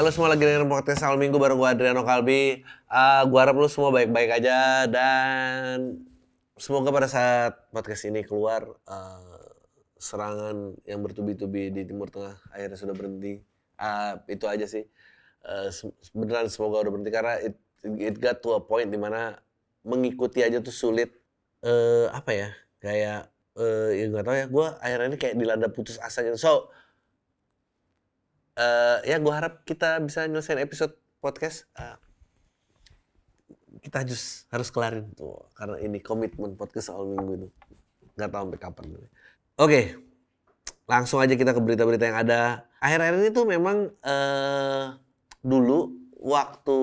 Halo semua lagi dengerin podcast awal minggu bareng gue Adriano Kalbi. Uh, gue harap lu semua baik-baik aja dan semoga pada saat podcast ini keluar uh, serangan yang bertubi-tubi di Timur Tengah akhirnya sudah berhenti. Uh, itu aja sih. Uh, beneran semoga udah berhenti karena it, it got to a point di mana mengikuti aja tuh sulit. Uh, apa ya? Kayak uh, ya nggak tahu ya. Gue akhirnya ini kayak dilanda putus asa gitu. So uh, ya gue harap kita bisa nyelesain episode podcast. Uh, kita harus harus kelarin tuh karena ini komitmen podcast soal minggu itu. Nggak tahu sampai kapan. Oke okay. langsung aja kita ke berita-berita yang ada. Akhir-akhir ini tuh memang uh, dulu waktu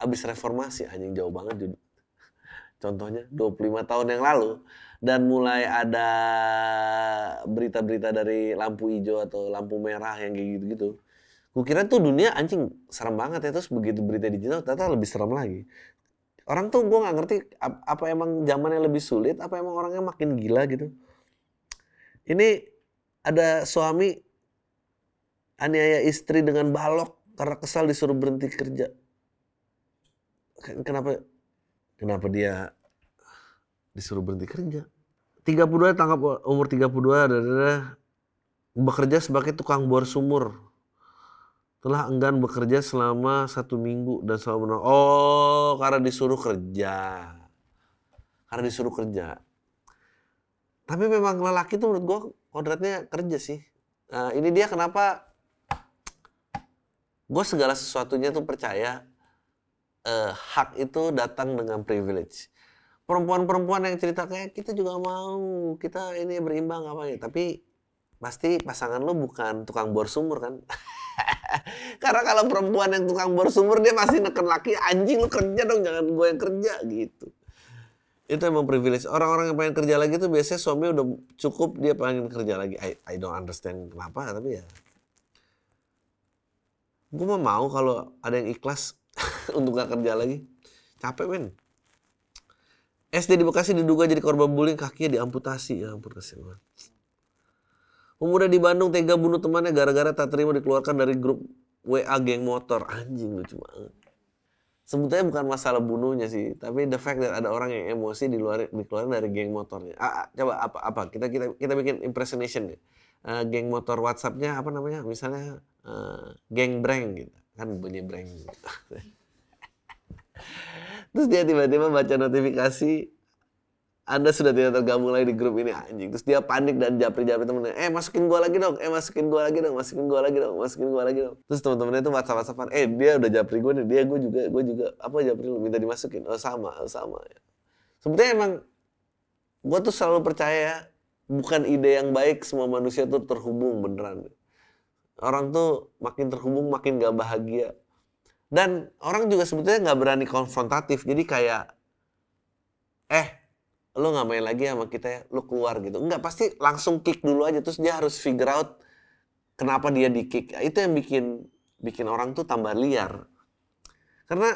abis reformasi anjing jauh banget contohnya 25 tahun yang lalu dan mulai ada berita-berita dari lampu hijau atau lampu merah yang kayak gitu-gitu. Kukira tuh dunia anjing serem banget ya terus begitu berita digital ternyata lebih serem lagi. Orang tuh gue nggak ngerti apa emang zamannya lebih sulit, apa emang orangnya makin gila gitu. Ini ada suami aniaya istri dengan balok karena kesal disuruh berhenti kerja. Kenapa? Kenapa dia disuruh berhenti kerja. 32 tangkap umur 32 adalah bekerja sebagai tukang bor sumur. Telah enggan bekerja selama satu minggu dan selalu menolak. Oh, karena disuruh kerja. Karena disuruh kerja. Tapi memang lelaki tuh menurut gue kodratnya kerja sih. Nah, ini dia kenapa gue segala sesuatunya tuh percaya uh, hak itu datang dengan privilege. Perempuan-perempuan yang cerita kayak kita juga mau kita ini berimbang apa ya tapi pasti pasangan lo bukan tukang bor sumur kan? Karena kalau perempuan yang tukang bor sumur dia masih neken laki anjing lo kerja dong jangan gue yang kerja gitu. Itu emang privilege. Orang-orang yang pengen kerja lagi tuh biasanya suami udah cukup dia pengen kerja lagi. I, I don't understand kenapa tapi ya. Gue mah mau kalau ada yang ikhlas untuk gak kerja lagi capek men SD di Bekasi diduga jadi korban bullying, kakinya diamputasi. Ya ampun kasihan banget. Pemuda di Bandung tega bunuh temannya gara-gara tak terima dikeluarkan dari grup WA geng motor. Anjing lucu banget. Sebetulnya bukan masalah bunuhnya sih, tapi the fact that ada orang yang emosi di luar dikeluarkan dari geng motornya. Ah, ah, coba apa apa kita kita kita bikin impersonation deh. Uh, geng motor WhatsAppnya apa namanya? Misalnya uh, geng breng gitu. Kan bunyi breng. Terus dia tiba-tiba baca notifikasi anda sudah tidak tergabung lagi di grup ini anjing. Terus dia panik dan japri-japri temennya. Eh masukin gua lagi dong. Eh masukin gua lagi dong. Masukin gua lagi dong. Masukin gua lagi dong. Terus teman-temannya itu WhatsApp WhatsAppan. Eh dia udah japri gua nih. Dia gua juga gua juga apa japri lu minta dimasukin. Oh sama, oh, sama. Sebetulnya emang gua tuh selalu percaya bukan ide yang baik semua manusia tuh terhubung beneran. Orang tuh makin terhubung makin gak bahagia. Dan orang juga sebetulnya nggak berani konfrontatif. Jadi kayak, eh, lo nggak main lagi sama kita ya, lo keluar gitu. Enggak, pasti langsung kick dulu aja. Terus dia harus figure out kenapa dia di kick. Itu yang bikin bikin orang tuh tambah liar. Karena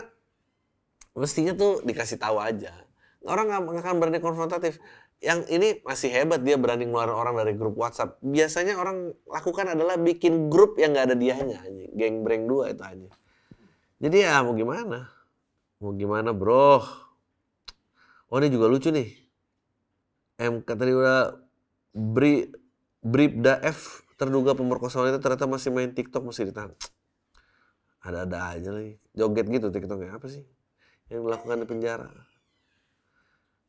mestinya tuh dikasih tahu aja. Orang nggak akan berani konfrontatif. Yang ini masih hebat dia berani ngeluarin orang dari grup WhatsApp. Biasanya orang lakukan adalah bikin grup yang nggak ada dianya. Geng breng dua itu aja. Jadi ya mau gimana? Mau gimana bro? Oh ini juga lucu nih. MK tadi udah Bri Bribda F terduga pemerkosaan itu ternyata masih main TikTok masih ditahan. Ada-ada aja lagi. Joget gitu TikToknya apa sih? Yang dilakukan di penjara.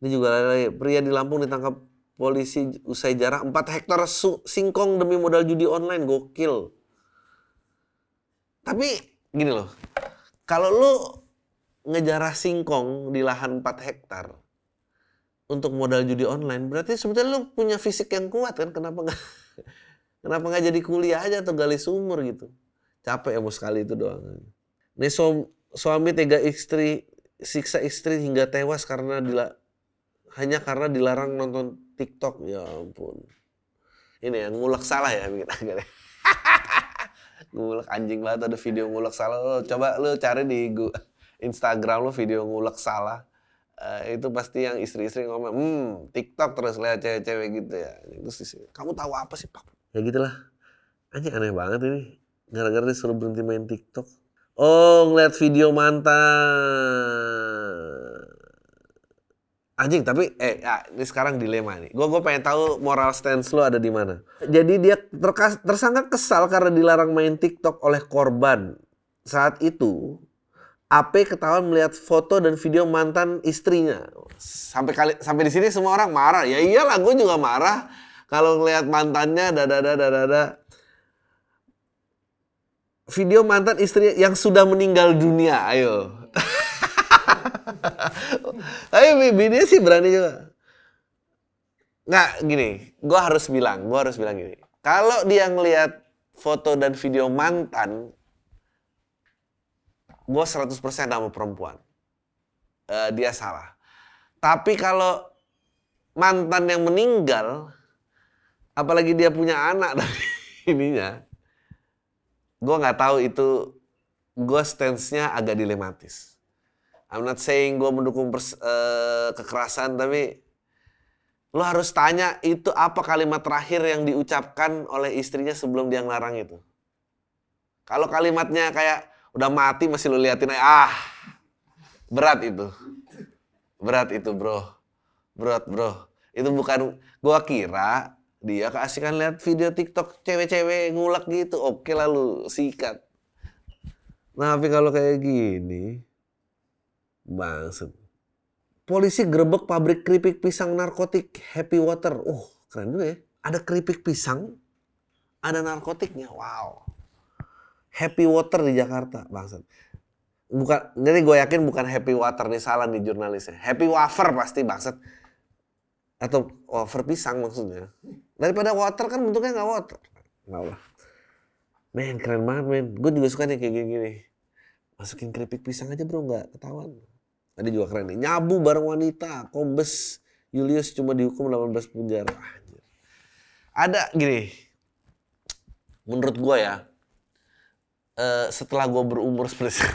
Ini juga lagi pria di Lampung ditangkap polisi usai jarak 4 hektar singkong demi modal judi online gokil. Tapi gini loh, kalau lu ngejarah singkong di lahan 4 hektar untuk modal judi online, berarti sebetulnya lu punya fisik yang kuat kan? Kenapa nggak kenapa nggak jadi kuliah aja atau gali sumur gitu? Capek ya mau sekali itu doang. Su suami tega istri siksa istri hingga tewas karena dila hanya karena dilarang nonton TikTok. Ya ampun. Ini yang ngulek salah ya bikin agak ngulek anjing banget ada video ngulek salah lo coba lo cari di Instagram lo video ngulek salah uh, itu pasti yang istri-istri ngomong hmm TikTok terus lihat cewek-cewek gitu ya sih kamu tahu apa sih pak ya gitulah anjing aneh banget ini Gara-gara disuruh berhenti main TikTok. Oh, ngeliat video mantan. Anjing, tapi eh ya, ini sekarang dilema nih. Gue gue pengen tahu moral stance lo ada di mana. Jadi dia terkas, tersangka kesal karena dilarang main TikTok oleh korban. Saat itu AP ketahuan melihat foto dan video mantan istrinya. Sampai kali sampai di sini semua orang marah. Ya iyalah, gue juga marah kalau ngelihat mantannya dada dada dada video mantan istri yang sudah meninggal dunia. Ayo. Tapi bini sih berani juga. Nggak, gini. Gue harus bilang, gue harus bilang gini. Kalau dia ngelihat foto dan video mantan, gue 100% sama perempuan. Uh, dia salah. Tapi kalau mantan yang meninggal, apalagi dia punya anak dari ininya, gue nggak tahu itu gue stance-nya agak dilematis. I'm not saying gue mendukung pers, uh, kekerasan, tapi lo harus tanya itu apa kalimat terakhir yang diucapkan oleh istrinya sebelum dia ngelarang itu. Kalau kalimatnya kayak udah mati masih lo liatin aja, ah berat itu, berat itu bro, berat bro. Itu bukan gue kira dia keasikan lihat video TikTok cewek-cewek ngulek gitu, oke lalu sikat. Nah, tapi kalau kayak gini, Bangsat. Polisi gerebek pabrik keripik pisang narkotik Happy Water. Oh, keren juga ya. Ada keripik pisang, ada narkotiknya. Wow. Happy Water di Jakarta, bangsat. Bukan, jadi gue yakin bukan Happy Water nih salah nih jurnalisnya. Happy Wafer pasti bangsat. Atau wafer pisang maksudnya. Daripada water kan bentuknya nggak water. Nggak lah. Men, keren banget men. Gue juga suka nih kayak gini-gini. Masukin keripik pisang aja bro, nggak ketahuan. Tadi juga keren nih. Nyabu bareng wanita. Kombes Julius cuma dihukum 18 penjara. Anjir. Ada gini. Menurut gue ya. Uh, setelah gue berumur seperti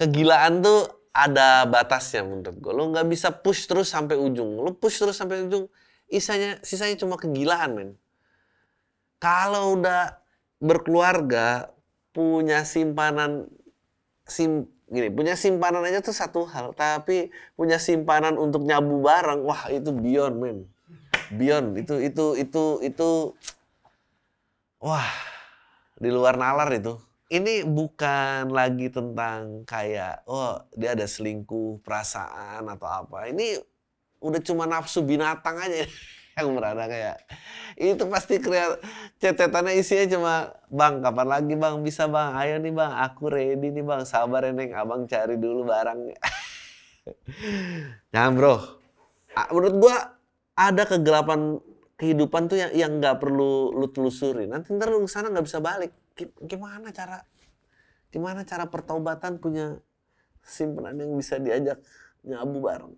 kegilaan tuh ada batasnya menurut gue. Lo nggak bisa push terus sampai ujung. Lo push terus sampai ujung. Isanya, sisanya cuma kegilaan men. Kalau udah berkeluarga, punya simpanan sim gini punya simpanan aja tuh satu hal tapi punya simpanan untuk nyabu barang wah itu beyond men. Beyond itu itu itu itu wah di luar nalar itu. Ini bukan lagi tentang kayak oh dia ada selingkuh perasaan atau apa. Ini udah cuma nafsu binatang aja yang berada kayak itu pasti kreat cetetannya isinya cuma bang kapan lagi bang? Bisa bang? Ayo nih bang. Aku ready nih bang. Sabar ya neng. Abang cari dulu barangnya nah bro. Menurut gua ada kegelapan kehidupan tuh yang yang nggak perlu lu telusuri nanti ntar lu ke sana nggak bisa balik. Gimana cara gimana cara pertaubatan punya simpanan yang bisa diajak nyabu bareng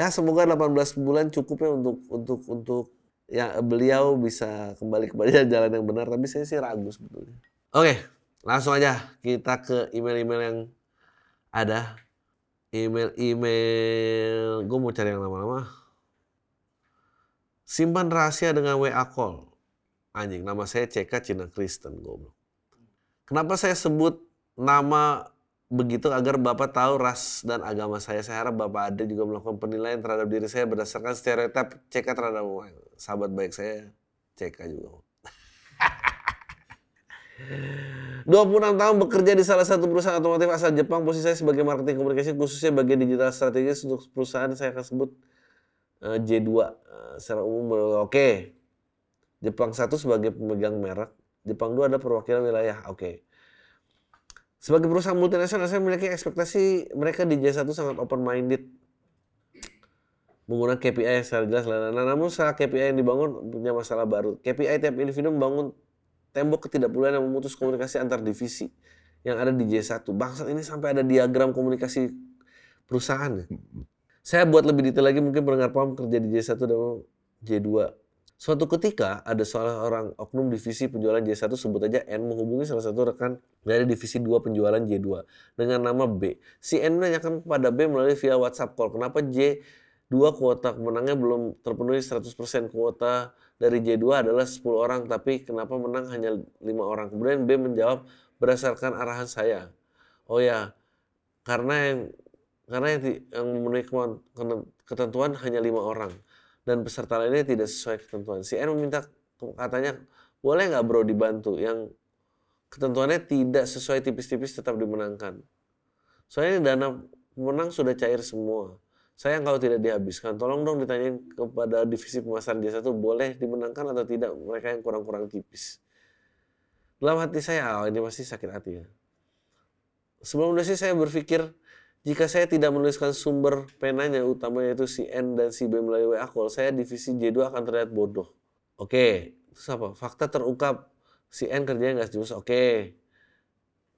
ya semoga 18 bulan cukup ya untuk untuk untuk ya beliau bisa kembali kepada jalan yang benar tapi saya sih ragu sebetulnya. Oke, langsung aja kita ke email-email yang ada. Email-email, gue mau cari yang lama-lama. Simpan rahasia dengan WA call. Anjing, nama saya CK Cina Kristen, goblok. Kenapa saya sebut nama begitu agar Bapak tahu ras dan agama saya. Saya harap Bapak ada juga melakukan penilaian terhadap diri saya berdasarkan stereotip CK terhadap sahabat baik saya, CK juga. 26 tahun bekerja di salah satu perusahaan otomotif asal Jepang. Posisi saya sebagai marketing komunikasi khususnya bagian digital strategis untuk perusahaan saya akan sebut uh, J2 uh, secara umum. Oke. Okay. Jepang satu sebagai pemegang merek, Jepang dua ada perwakilan wilayah. Oke. Okay. Sebagai perusahaan multinasional, saya memiliki ekspektasi mereka di J1 sangat open-minded. Menggunakan KPI yang secara jelas. Nah, namun saat KPI yang dibangun punya masalah baru. KPI tiap individu membangun tembok ketidakperluan yang memutus komunikasi antar divisi yang ada di J1. Bangsat ini sampai ada diagram komunikasi perusahaan. Ya. Saya buat lebih detail lagi mungkin pendengar paham kerja di J1 dan J2 Suatu ketika ada seorang oknum divisi penjualan J1 sebut aja N menghubungi salah satu rekan dari divisi 2 penjualan J2 dengan nama B. Si N menanyakan kepada B melalui via WhatsApp call kenapa J2 kuota kemenangnya belum terpenuhi 100% kuota dari J2 adalah 10 orang, tapi kenapa menang hanya lima orang? Kemudian B menjawab berdasarkan arahan saya. Oh ya, karena yang karena yang, yang memenuhi ketentuan hanya lima orang dan peserta lainnya tidak sesuai ketentuan. Si N meminta katanya boleh nggak bro dibantu yang ketentuannya tidak sesuai tipis-tipis tetap dimenangkan. Soalnya dana pemenang sudah cair semua. Sayang kalau tidak dihabiskan. Tolong dong ditanyain kepada divisi pemasaran jasa itu boleh dimenangkan atau tidak mereka yang kurang-kurang tipis. Dalam hati saya, oh ini masih sakit hati ya. Sebelum sih saya berpikir, jika saya tidak menuliskan sumber penanya utamanya itu si N dan si B melalui call, saya divisi J2 akan terlihat bodoh. Oke, terus apa? Fakta terungkap si N kerjanya nggak jelas. Oke.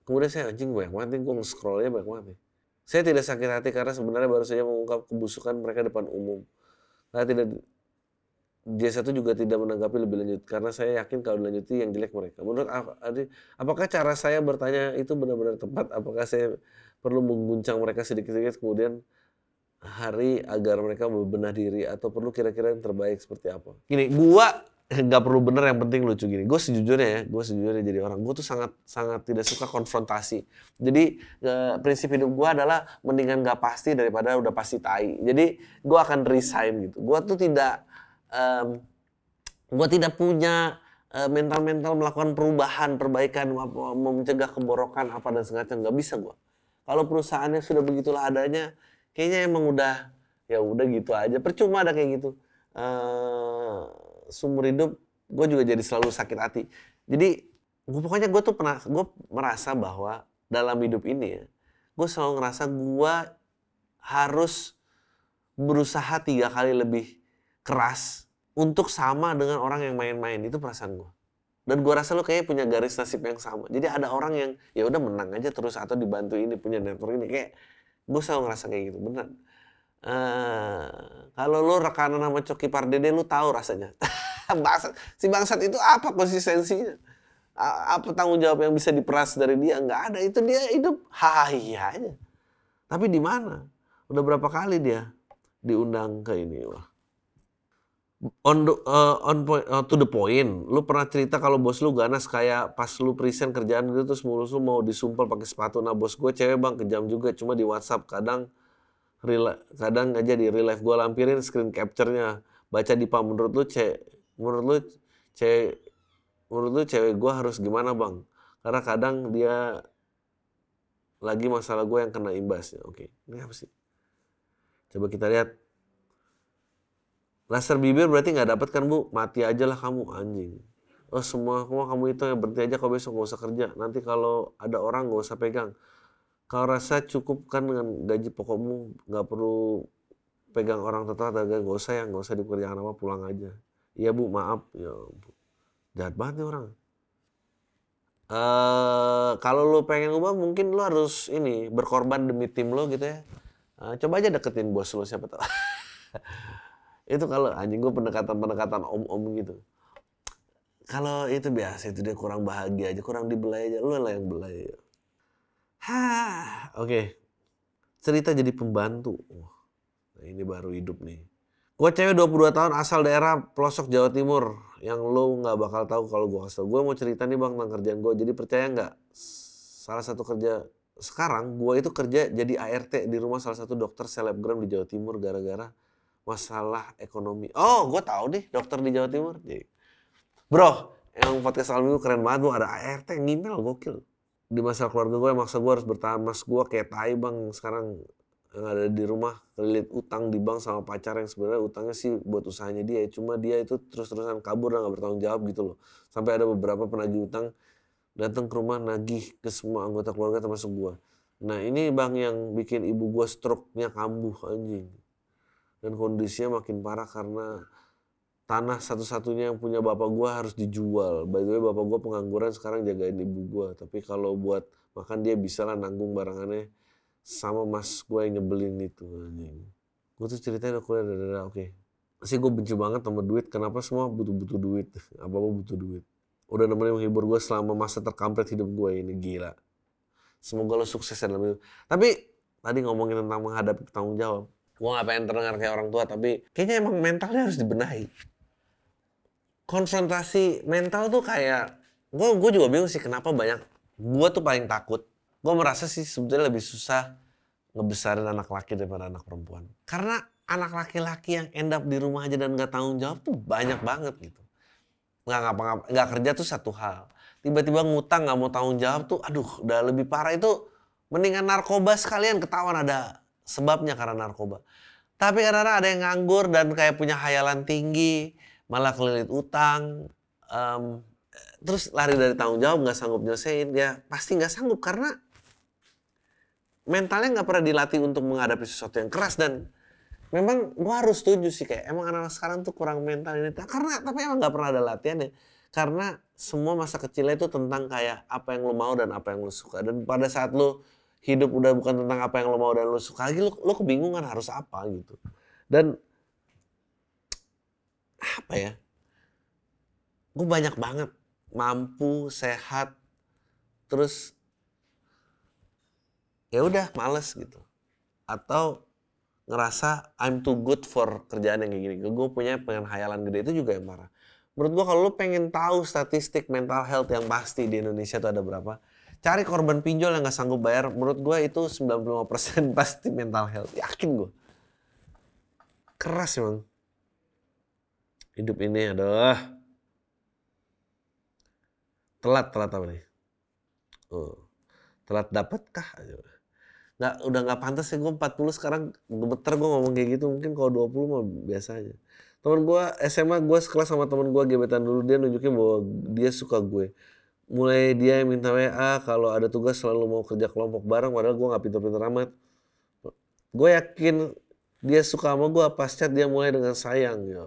Kemudian saya anjing banyak banget gue nge-scrollnya banyak banget nih. Saya tidak sakit hati karena sebenarnya baru saja mengungkap kebusukan mereka depan umum. Karena tidak J1 juga tidak menanggapi lebih lanjut karena saya yakin kalau dilanjuti yang jelek mereka. Menurut Adi, apakah cara saya bertanya itu benar-benar tepat? Apakah saya perlu mengguncang mereka sedikit-sedikit kemudian hari agar mereka berbenah diri atau perlu kira-kira yang terbaik seperti apa? Gini, gua nggak perlu bener yang penting lucu gini. Gue sejujurnya ya, gue sejujurnya jadi orang. Gue tuh sangat sangat tidak suka konfrontasi. Jadi e, prinsip hidup gue adalah mendingan gak pasti daripada udah pasti tai. Jadi gue akan resign gitu. Gue tuh tidak um, gue tidak punya uh, mental-mental melakukan perubahan, perbaikan, mencegah keborokan apa dan segala nggak bisa gue. Kalau perusahaannya sudah begitulah adanya, kayaknya emang udah ya udah gitu aja. Percuma ada kayak gitu. Uh, sumber hidup gue juga jadi selalu sakit hati. Jadi gue pokoknya gue tuh pernah gue merasa bahwa dalam hidup ini ya, gue selalu ngerasa gue harus berusaha tiga kali lebih keras untuk sama dengan orang yang main-main itu perasaan gue dan gue rasa lo kayaknya punya garis nasib yang sama. Jadi ada orang yang ya udah menang aja terus atau dibantu ini punya network ini. Kayak gue selalu ngerasa kayak gitu benar uh, kalau lo rekanan sama Coki Pardede lo tahu rasanya. Bangsat si bangsat itu apa konsistensinya? Apa tanggung jawab yang bisa diperas dari dia? Nggak ada itu dia hidup hahaha aja. Tapi di mana? Udah berapa kali dia diundang ke ini wah on the, uh, on point, uh, to the point. Lu pernah cerita kalau bos lu ganas kayak pas lu present kerjaan gitu terus mulus lu mau disumpel pakai sepatu. Nah bos gue cewek bang kejam juga cuma di WhatsApp. Kadang real, kadang aja di real life gue lampirin screen capture-nya. Baca di pam menurut lu cewek menurut lu cewek menurut lu cewek gue harus gimana bang? Karena kadang dia lagi masalah gue yang kena imbasnya. Oke ini apa sih? Coba kita lihat Laser bibir berarti nggak dapat kan bu? Mati aja lah kamu anjing. Oh semua semua kamu itu yang berhenti aja kau besok nggak usah kerja. Nanti kalau ada orang nggak usah pegang. Kau rasa cukup kan dengan gaji pokokmu nggak perlu pegang orang tetap ada nggak usah ya nggak usah dikerjakan apa pulang aja. Iya bu maaf ya bu. jahat banget nih orang. Uh, kalau lu pengen ubah mungkin lu harus ini berkorban demi tim lo gitu ya. Uh, coba aja deketin bos lu siapa tahu. itu kalau anjing gue pendekatan-pendekatan om-om gitu. Kalau itu biasa itu dia kurang bahagia aja kurang dibelai aja lu lah yang belai. Hah, oke. Okay. cerita jadi pembantu. Nah, ini baru hidup nih. Gue cewek 22 tahun asal daerah pelosok Jawa Timur yang lo nggak bakal tahu kalau gue kasih gue mau cerita nih bang tentang kerjaan gue jadi percaya nggak? Salah satu kerja sekarang gue itu kerja jadi ART di rumah salah satu dokter selebgram di Jawa Timur gara-gara masalah ekonomi. Oh, gue tahu deh dokter di Jawa Timur. Bro, yang podcast Almi keren banget, bu. Ada ART yang ngimel, gokil. Di masalah keluarga gue, maksa gue harus bertahan. Mas gue kayak tai bang sekarang yang ada di rumah kelilit utang di bank sama pacar yang sebenarnya utangnya sih buat usahanya dia cuma dia itu terus-terusan kabur dan gak bertanggung jawab gitu loh sampai ada beberapa penagih utang datang ke rumah nagih ke semua anggota keluarga termasuk gue nah ini bang yang bikin ibu gue stroke-nya kambuh anjing dan kondisinya makin parah karena tanah satu-satunya yang punya bapak gua harus dijual. By the way bapak gua pengangguran sekarang jagain ibu gua. Tapi kalau buat makan dia bisa lah nanggung barangannya sama mas gua yang nyebelin itu. Gue tuh ceritanya udah kuliah dadada oke. Okay. Sih gue benci banget sama duit. Kenapa semua butuh-butuh duit? Apa-apa butuh duit. Udah nemenin menghibur gue selama masa terkampret hidup gue ini gila. Semoga lo sukses dalam hidup. Tapi tadi ngomongin tentang menghadapi tanggung jawab gue gak pengen terdengar kayak orang tua tapi kayaknya emang mentalnya harus dibenahi. Konfrontasi mental tuh kayak gue gue juga bingung sih kenapa banyak gue tuh paling takut. Gue merasa sih sebetulnya lebih susah ngebesarin anak laki daripada anak perempuan. Karena anak laki-laki yang end up di rumah aja dan nggak tanggung jawab tuh banyak banget gitu. Nggak ngapa nggak kerja tuh satu hal. Tiba-tiba ngutang nggak mau tanggung jawab tuh aduh udah lebih parah itu mendingan narkoba sekalian ketahuan ada sebabnya karena narkoba. Tapi kadang-kadang ada yang nganggur dan kayak punya hayalan tinggi malah kelilit utang um, terus lari dari tanggung jawab nggak sanggup nyelesain ya pasti nggak sanggup karena mentalnya nggak pernah dilatih untuk menghadapi sesuatu yang keras dan memang gua harus setuju sih kayak emang anak-anak sekarang tuh kurang mental ini. Karena tapi emang nggak pernah ada latihan ya karena semua masa kecilnya itu tentang kayak apa yang lo mau dan apa yang lo suka. Dan pada saat lo hidup udah bukan tentang apa yang lo mau dan lo suka lagi lo, lo kebingungan harus apa gitu dan apa ya gue banyak banget mampu sehat terus ya udah males gitu atau ngerasa I'm too good for kerjaan yang kayak gini. Gue punya pengen hayalan gede itu juga yang parah. Menurut gue kalau lu pengen tahu statistik mental health yang pasti di Indonesia itu ada berapa, cari korban pinjol yang gak sanggup bayar. Menurut gue itu 95% pasti mental health. Yakin gue. Keras emang. Hidup ini adalah telat telat apa nih? Oh. Telat dapatkah? nggak udah nggak pantas ya gue 40 sekarang gemeter gue ngomong kayak gitu mungkin kalau 20 mah biasa aja teman gue SMA gue sekelas sama teman gue gebetan dulu dia nunjukin bahwa dia suka gue mulai dia yang minta WA kalau ada tugas selalu mau kerja kelompok bareng padahal gue nggak pintar-pintar amat. Gue yakin dia suka sama gue pas chat dia mulai dengan sayang ya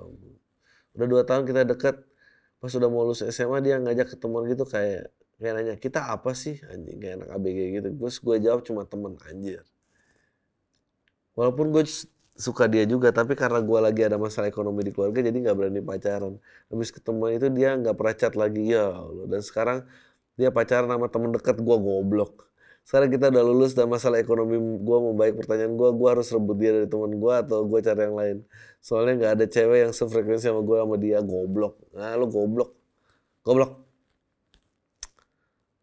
udah dua tahun kita deket pas udah mau lulus SMA dia ngajak ketemuan gitu kayak kayak nanya kita apa sih? Anjing kayak anak ABG gitu. Terus gue jawab cuma temen anjir. Walaupun gue suka dia juga tapi karena gue lagi ada masalah ekonomi di keluarga jadi nggak berani pacaran. Habis ketemu itu dia nggak pernah chat lagi. Ya Allah dan sekarang dia pacaran sama temen deket gue goblok. Sekarang kita udah lulus dan masalah ekonomi gue mau baik pertanyaan gue gue harus rebut dia dari teman gue atau gue cari yang lain? Soalnya nggak ada cewek yang sefrekuensi sama gue sama dia. Goblok. Nah lo goblok. Goblok.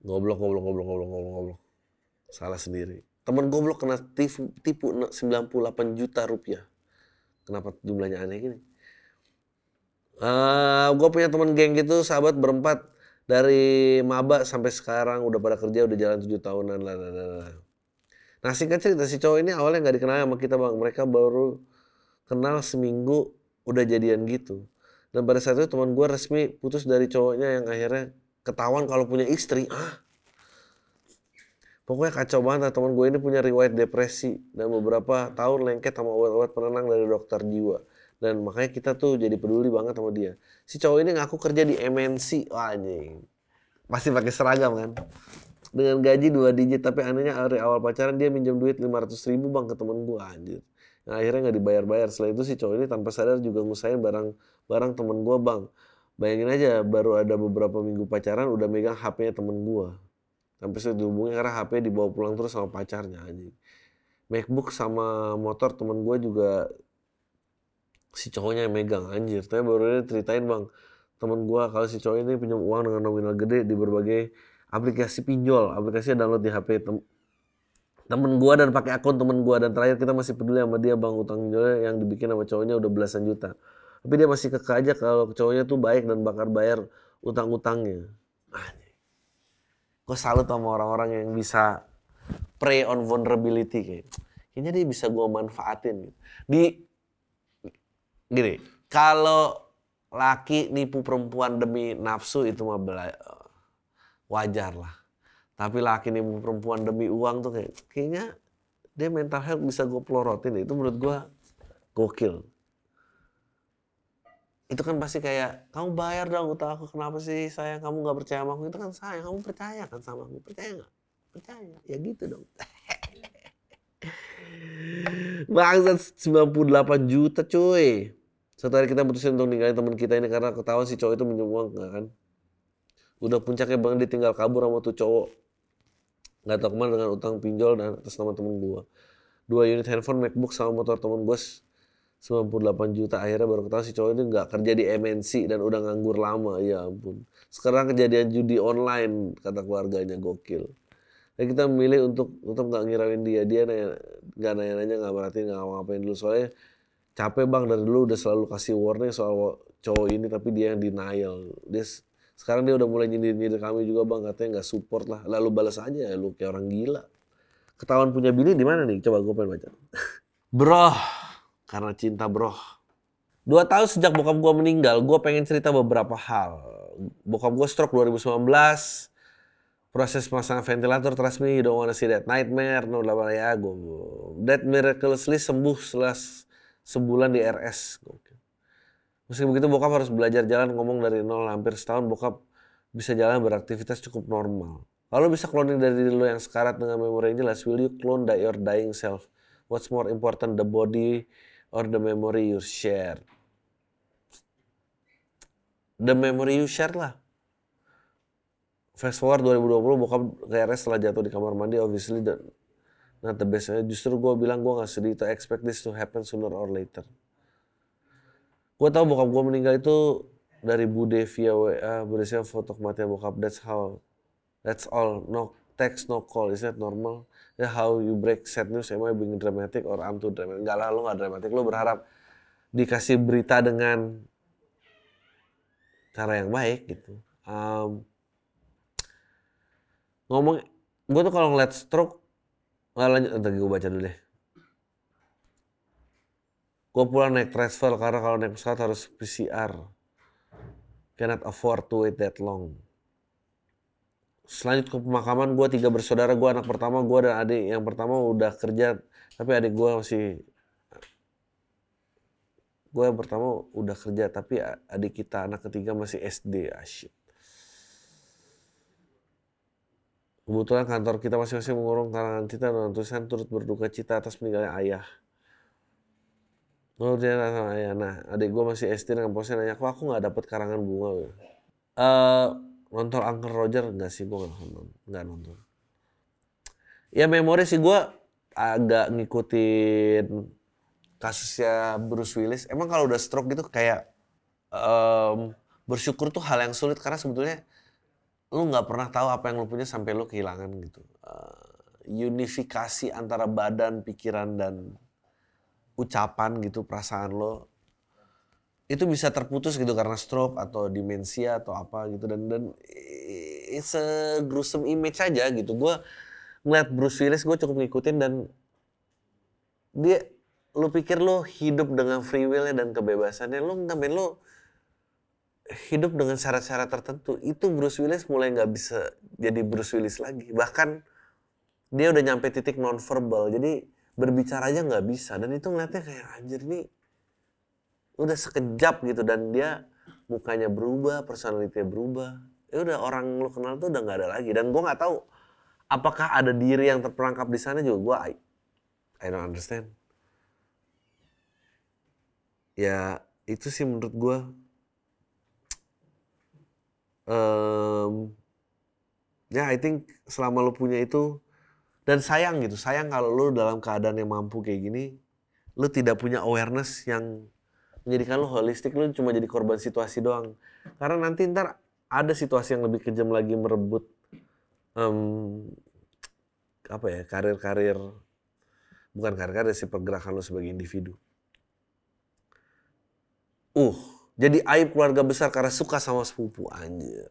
Goblok, goblok, goblok, goblok, goblok, goblok. Salah sendiri. Temen goblok kena tipu, tipu 98 juta rupiah. Kenapa jumlahnya aneh gini? Uh, eh, gue punya temen geng gitu, sahabat berempat. Dari maba sampai sekarang udah pada kerja, udah jalan 7 tahunan. Lah. Nah singkat cerita, si cowok ini awalnya gak dikenal sama kita bang. Mereka baru kenal seminggu udah jadian gitu. Dan pada saat itu teman gue resmi putus dari cowoknya yang akhirnya ketahuan kalau punya istri ah pokoknya kacau banget teman gue ini punya riwayat depresi. Dan beberapa tahun lengket sama obat-obat penenang dari dokter jiwa. Dan makanya kita tuh jadi peduli banget sama dia. Si cowok ini ngaku kerja di MNC wah anjing. Pasti pakai seragam kan? Dengan gaji dua digit tapi anehnya dari awal pacaran dia minjem duit 500 ribu bang ke temen gue anjir. Nah, akhirnya nggak dibayar-bayar. Setelah itu si cowok ini tanpa sadar juga ngusain barang barang temen gue bang. Bayangin aja baru ada beberapa minggu pacaran udah megang HP-nya temen gua. Sampai saya dihubungi karena HP dibawa pulang terus sama pacarnya aja. MacBook sama motor temen gua juga si cowoknya yang megang anjir. Tapi baru dia ceritain bang, temen gua kalau si cowok ini pinjam uang dengan nominal gede di berbagai aplikasi pinjol. Aplikasi download di HP tem temen gua dan pakai akun temen gua dan terakhir kita masih peduli sama dia bang utang pinjolnya yang dibikin sama cowoknya udah belasan juta tapi dia masih keke aja kalau cowoknya tuh baik dan bakar bayar utang-utangnya. Gue salut sama orang-orang yang bisa prey on vulnerability kayak. Kayaknya dia bisa gue manfaatin. Gitu. Di gini, kalau laki nipu perempuan demi nafsu itu mah wajar lah. Tapi laki nipu perempuan demi uang tuh kayak kayaknya dia mental health bisa gue pelorotin. Itu menurut gue gokil itu kan pasti kayak kamu bayar dong utang aku kenapa sih sayang kamu nggak percaya sama aku itu kan sayang kamu percaya kan sama aku percaya nggak percaya ya gitu dong Bangsat 98 juta cuy Satu hari kita putusin untuk ninggalin teman kita ini karena ketahuan si cowok itu minjem uang kan. Udah puncaknya bang dia tinggal kabur sama tuh cowok. Gak tau ke mana dengan utang pinjol dan atas nama temen gua. Dua unit handphone, MacBook sama motor temen gue 98 juta akhirnya baru ketahui si cowok itu nggak kerja di MNC dan udah nganggur lama. Ya ampun. Sekarang kejadian judi online kata keluarganya gokil. Dan kita memilih untuk tetap nggak ngirauin dia. Dia nanya nggak nanya nanya nggak merhatiin nggak ngapain dulu. Soalnya capek bang. Dari dulu udah selalu kasih warning soal cowok ini tapi dia yang denial. Dia sekarang dia udah mulai nyindir nyindir kami juga bang. Katanya nggak support lah. Lalu balas aja ya lu kayak orang gila. Ketahuan punya bini di mana nih? Coba gue pengen baca. Bro karena cinta bro. Dua tahun sejak bokap gue meninggal, gue pengen cerita beberapa hal. Bokap gue stroke 2019, proses pasang ventilator trust me, you don't wanna see that nightmare, no lah ya gue. That miraculously sembuh setelah sebulan di RS. Meski begitu bokap harus belajar jalan ngomong dari nol hampir setahun bokap bisa jalan beraktivitas cukup normal. Kalau bisa cloning dari diri lo yang sekarat dengan memori yang jelas, will you clone your dying self? What's more important, the body or the memory you share. The memory you share lah. Fast forward 2020 bokap ke RS setelah jatuh di kamar mandi obviously dan not the best. Justru gue bilang gue gak sedih to expect this to happen sooner or later. Gue tau bokap gue meninggal itu dari Bude via WA berisinya foto kematian bokap. That's how, that's all. No text, no call. Is that normal? Ya how you break sad news am I being dramatic or I'm too dramatic? Enggak lah lo gak dramatic lo berharap dikasih berita dengan cara yang baik gitu. Um, ngomong gue tuh kalau ngeliat stroke nggak lanjut nanti gue baca dulu deh. Gue pulang naik transfer karena kalau naik pesawat harus PCR cannot afford to wait that long selanjut ke pemakaman gue tiga bersaudara gue anak pertama gue dan adik yang pertama udah kerja tapi adik gue masih gue yang pertama udah kerja tapi adik kita anak ketiga masih SD asyik kebetulan kantor kita masing-masing mengurung karangan kita dan tulisan turut berduka cita atas meninggalnya ayah Oh dia sama ayah. Nah adik gue masih SD dengan posnya nanya, kok aku nggak dapet karangan bunga? Uh, nonton Uncle Roger enggak sih? Gue nggak nonton. Nggak nonton. Ya memori sih gue agak ngikutin kasusnya Bruce Willis. Emang kalau udah stroke gitu kayak um, bersyukur tuh hal yang sulit karena sebetulnya lu nggak pernah tahu apa yang lu punya sampai lu kehilangan gitu. Uh, unifikasi antara badan pikiran dan ucapan gitu perasaan lo itu bisa terputus gitu karena stroke atau demensia atau apa gitu. Dan dan it's a gruesome image aja gitu. Gue ngeliat Bruce Willis gue cukup ngikutin dan dia lu pikir lu hidup dengan free willnya dan kebebasannya lu nggak men lu hidup dengan syarat-syarat tertentu. Itu Bruce Willis mulai nggak bisa jadi Bruce Willis lagi. Bahkan dia udah nyampe titik non verbal jadi berbicara aja nggak bisa. Dan itu ngeliatnya kayak anjir nih udah sekejap gitu dan dia mukanya berubah, personalitinya berubah. Ya udah orang lu kenal tuh udah nggak ada lagi dan gue nggak tahu apakah ada diri yang terperangkap di sana juga gue I, I don't understand. Ya itu sih menurut gue um, ya I think selama lu punya itu dan sayang gitu sayang kalau lu dalam keadaan yang mampu kayak gini lu tidak punya awareness yang menjadikan lu holistik lu cuma jadi korban situasi doang. Karena nanti ntar ada situasi yang lebih kejam lagi merebut um, apa ya karir-karir bukan karir-karir sih pergerakan lu sebagai individu. Uh jadi aib keluarga besar karena suka sama sepupu anjir.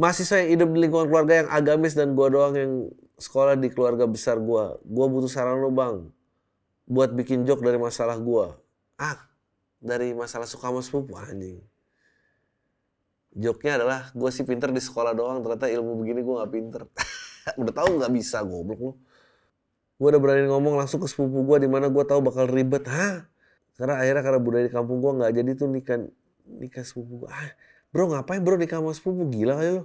Mahasiswa yang hidup di lingkungan keluarga yang agamis dan gua doang yang sekolah di keluarga besar gua. Gua butuh saran lu bang buat bikin joke dari masalah gua ah dari masalah suka sama sepupu anjing. Joknya adalah gue sih pinter di sekolah doang ternyata ilmu begini gue nggak pinter. Udah tahu nggak bisa goblok lu. Gue udah berani ngomong langsung ke sepupu gue di mana gue tahu bakal ribet. Hah? Karena akhirnya karena budaya di kampung gue nggak jadi tuh nikah nikah sepupu gue ah bro ngapain bro nikah sama sepupu? Gila kali lo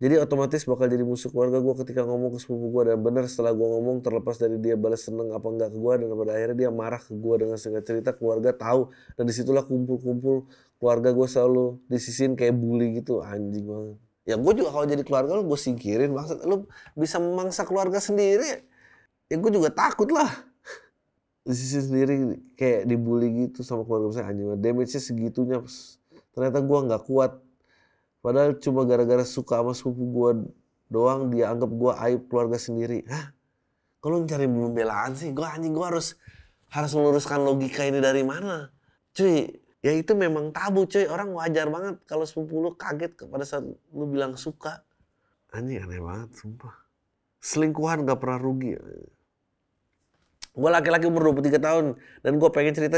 jadi otomatis bakal jadi musuh keluarga gue ketika ngomong ke sepupu gue dan bener setelah gue ngomong terlepas dari dia balas seneng apa enggak ke gue dan pada akhirnya dia marah ke gue dengan singkat cerita keluarga tahu. Dan di situlah kumpul-kumpul keluarga gue selalu disisin kayak bully gitu. Anjing banget. Ya gue juga kalau jadi keluarga lu gue singkirin. Maksud lu bisa memangsa keluarga sendiri? Ya gue juga takut lah. Di sisi sendiri kayak dibully gitu sama keluarga saya anjing damage-nya segitunya ternyata gue nggak kuat padahal cuma gara-gara suka sama sepupu gue doang dia anggap gue aib keluarga sendiri. Hah? Kalau mencari pembelaan sih? Gue anjing gue harus harus meluruskan logika ini dari mana? Cuy ya itu memang tabu cuy. Orang wajar banget kalau sepupu lu kaget pada saat lu bilang suka. Anjing aneh banget sumpah. Selingkuhan gak pernah rugi. Gue laki-laki umur 23 tahun dan gue pengen cerita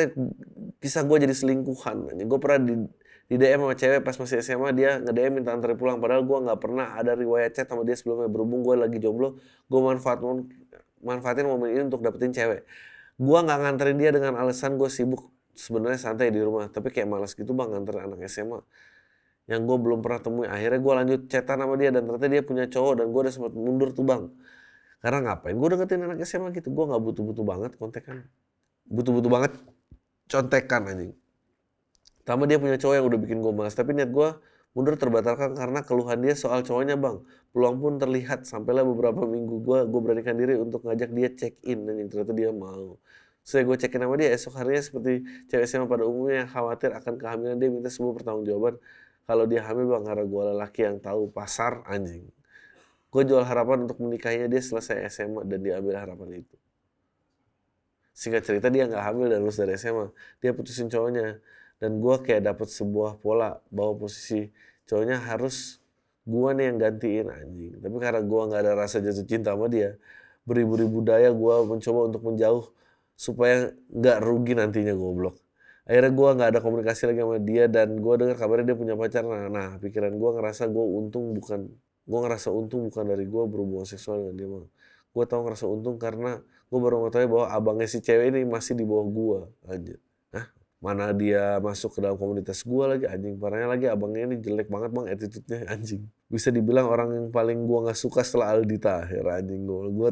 kisah gue jadi selingkuhan. Gue pernah di di DM sama cewek pas masih SMA dia nge DM minta antar pulang padahal gue nggak pernah ada riwayat chat sama dia sebelumnya berhubung gue lagi jomblo gue manfaat manfaatin momen ini untuk dapetin cewek gue nggak nganterin dia dengan alasan gue sibuk sebenarnya santai di rumah tapi kayak malas gitu bang nganter anak SMA yang gue belum pernah temui akhirnya gue lanjut chatan sama dia dan ternyata dia punya cowok dan gue udah sempat mundur tuh bang karena ngapain? Gue deketin anak SMA gitu. Gue nggak butuh-butuh banget kontekan. Butuh-butuh banget contekan anjing. Pertama dia punya cowok yang udah bikin gue malas. Tapi niat gue mundur terbatalkan karena keluhan dia soal cowoknya bang. Peluang pun terlihat. Sampailah beberapa minggu gue gue beranikan diri untuk ngajak dia check in. Dan ternyata dia mau. Saya gue cekin sama dia esok harinya seperti cewek SMA pada umumnya yang khawatir akan kehamilan dia minta semua pertanggungjawaban kalau dia hamil bang karena gue lelaki yang tahu pasar anjing gue jual harapan untuk menikahinya dia selesai SMA dan dia ambil harapan itu singkat cerita dia nggak hamil dan lulus dari SMA dia putusin cowoknya dan gue kayak dapet sebuah pola bahwa posisi cowoknya harus gue nih yang gantiin anjing. Tapi karena gue nggak ada rasa jatuh cinta sama dia beribu-ribu daya gue mencoba untuk menjauh supaya nggak rugi nantinya goblok. Akhirnya gue nggak ada komunikasi lagi sama dia dan gue dengar kabarnya dia punya pacar. Nah, nah pikiran gue ngerasa gue untung bukan gue ngerasa untung bukan dari gue berhubungan seksual dengan dia mah gue tau ngerasa untung karena gue baru mengetahui bahwa abangnya si cewek ini masih di bawah gue aja? Mana dia masuk ke dalam komunitas gue lagi anjing. Parahnya lagi abangnya ini jelek banget bang attitude-nya anjing. Bisa dibilang orang yang paling gue nggak suka setelah Aldi Tahir anjing. Gue gue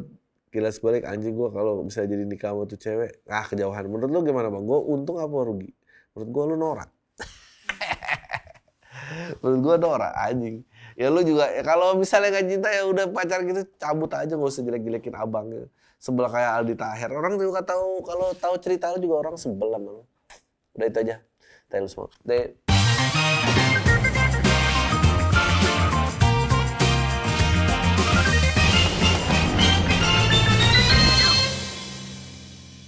kilas balik anjing gue kalau bisa jadi nikah sama tuh cewek ah kejauhan. Menurut lo gimana bang? Gue untung apa rugi? Menurut gue lu norak. Menurut gue norak anjing. Ya lu juga ya kalau misalnya gak cinta ya udah pacar gitu cabut aja gak usah jelek-jelekin abang gitu. sebelah kayak Aldi Taher orang juga tahu kalau tahu cerita lu juga orang sebelah emang udah itu aja thanks semua